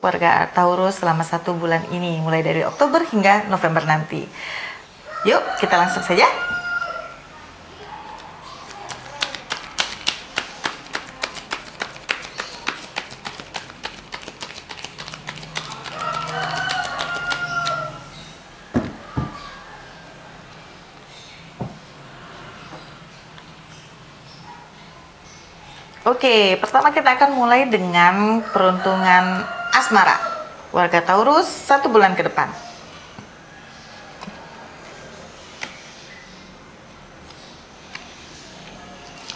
warga Taurus selama satu bulan ini, mulai dari Oktober hingga November nanti. Yuk, kita langsung saja. Oke, pertama kita akan mulai dengan peruntungan asmara. Warga Taurus satu bulan ke depan.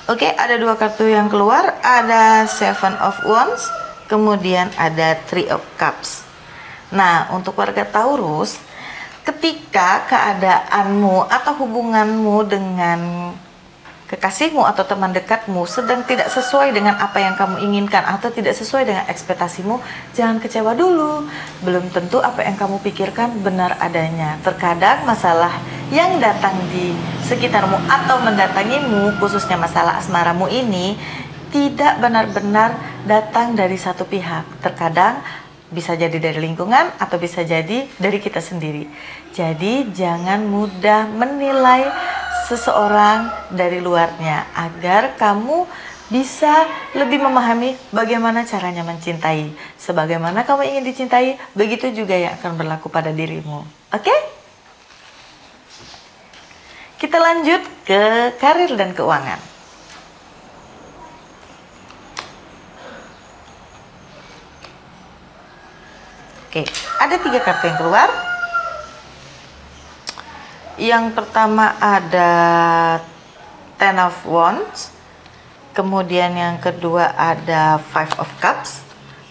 Oke, ada dua kartu yang keluar. Ada Seven of Wands, kemudian ada Three of Cups. Nah, untuk warga Taurus, ketika keadaanmu atau hubunganmu dengan kekasihmu atau teman dekatmu sedang tidak sesuai dengan apa yang kamu inginkan atau tidak sesuai dengan ekspektasimu, jangan kecewa dulu. Belum tentu apa yang kamu pikirkan benar adanya. Terkadang masalah yang datang di sekitarmu atau mendatangimu, khususnya masalah asmaramu ini, tidak benar-benar datang dari satu pihak. Terkadang bisa jadi dari lingkungan atau bisa jadi dari kita sendiri. Jadi jangan mudah menilai seseorang dari luarnya agar kamu bisa lebih memahami bagaimana caranya mencintai. Sebagaimana kamu ingin dicintai, begitu juga yang akan berlaku pada dirimu. Oke? Kita lanjut ke karir dan keuangan. Oke, ada tiga kartu yang keluar. Yang pertama ada Ten of Wands, kemudian yang kedua ada Five of Cups,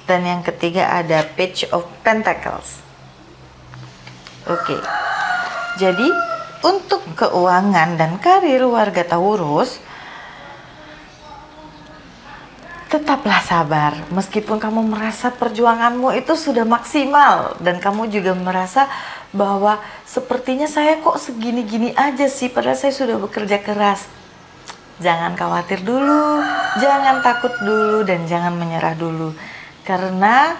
dan yang ketiga ada Page of Pentacles. Oke, jadi untuk keuangan dan karir warga Taurus, tetaplah sabar meskipun kamu merasa perjuanganmu itu sudah maksimal dan kamu juga merasa bahwa sepertinya saya kok segini-gini aja sih padahal saya sudah bekerja keras. Jangan khawatir dulu, jangan takut dulu dan jangan menyerah dulu. Karena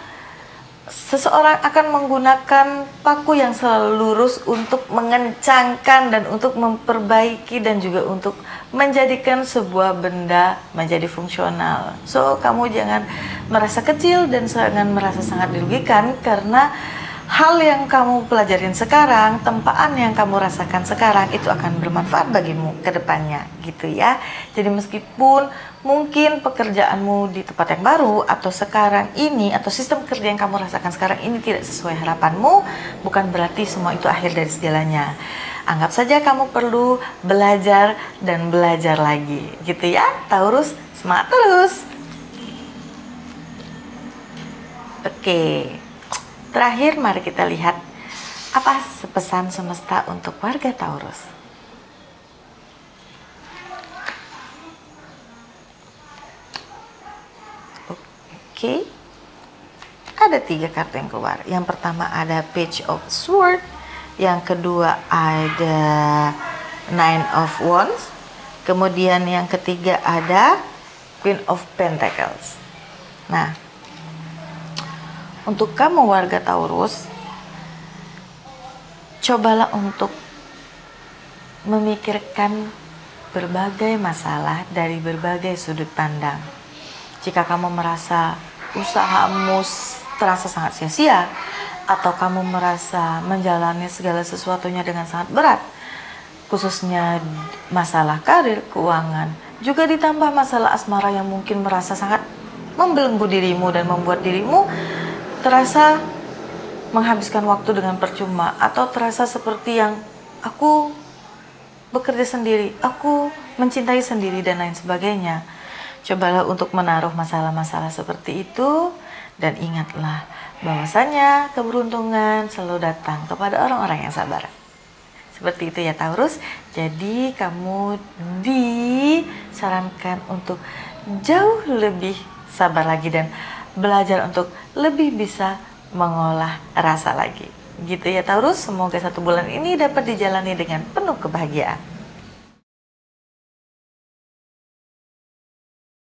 seseorang akan menggunakan paku yang selalu lurus untuk mengencangkan dan untuk memperbaiki dan juga untuk menjadikan sebuah benda menjadi fungsional. So, kamu jangan merasa kecil dan jangan merasa sangat dirugikan karena hal yang kamu pelajarin sekarang, tempaan yang kamu rasakan sekarang itu akan bermanfaat bagimu ke depannya gitu ya. Jadi meskipun mungkin pekerjaanmu di tempat yang baru atau sekarang ini atau sistem kerja yang kamu rasakan sekarang ini tidak sesuai harapanmu, bukan berarti semua itu akhir dari segalanya. Anggap saja kamu perlu belajar dan belajar lagi gitu ya. Taurus, semangat terus. Oke. Okay. Terakhir, mari kita lihat apa pesan semesta untuk warga Taurus. Oke, ada tiga kartu yang keluar. Yang pertama ada Page of Sword, yang kedua ada Nine of Wands, kemudian yang ketiga ada Queen of Pentacles. Nah, untuk kamu warga Taurus, cobalah untuk memikirkan berbagai masalah dari berbagai sudut pandang. Jika kamu merasa usahamu terasa sangat sia-sia, atau kamu merasa menjalani segala sesuatunya dengan sangat berat, khususnya masalah karir, keuangan, juga ditambah masalah asmara yang mungkin merasa sangat membelenggu dirimu dan membuat dirimu terasa menghabiskan waktu dengan percuma atau terasa seperti yang aku bekerja sendiri, aku mencintai sendiri dan lain sebagainya. Cobalah untuk menaruh masalah-masalah seperti itu dan ingatlah bahwasanya keberuntungan selalu datang kepada orang-orang yang sabar. Seperti itu ya Taurus. Jadi kamu disarankan untuk jauh lebih sabar lagi dan belajar untuk lebih bisa mengolah rasa lagi. Gitu ya Taurus, semoga satu bulan ini dapat dijalani dengan penuh kebahagiaan.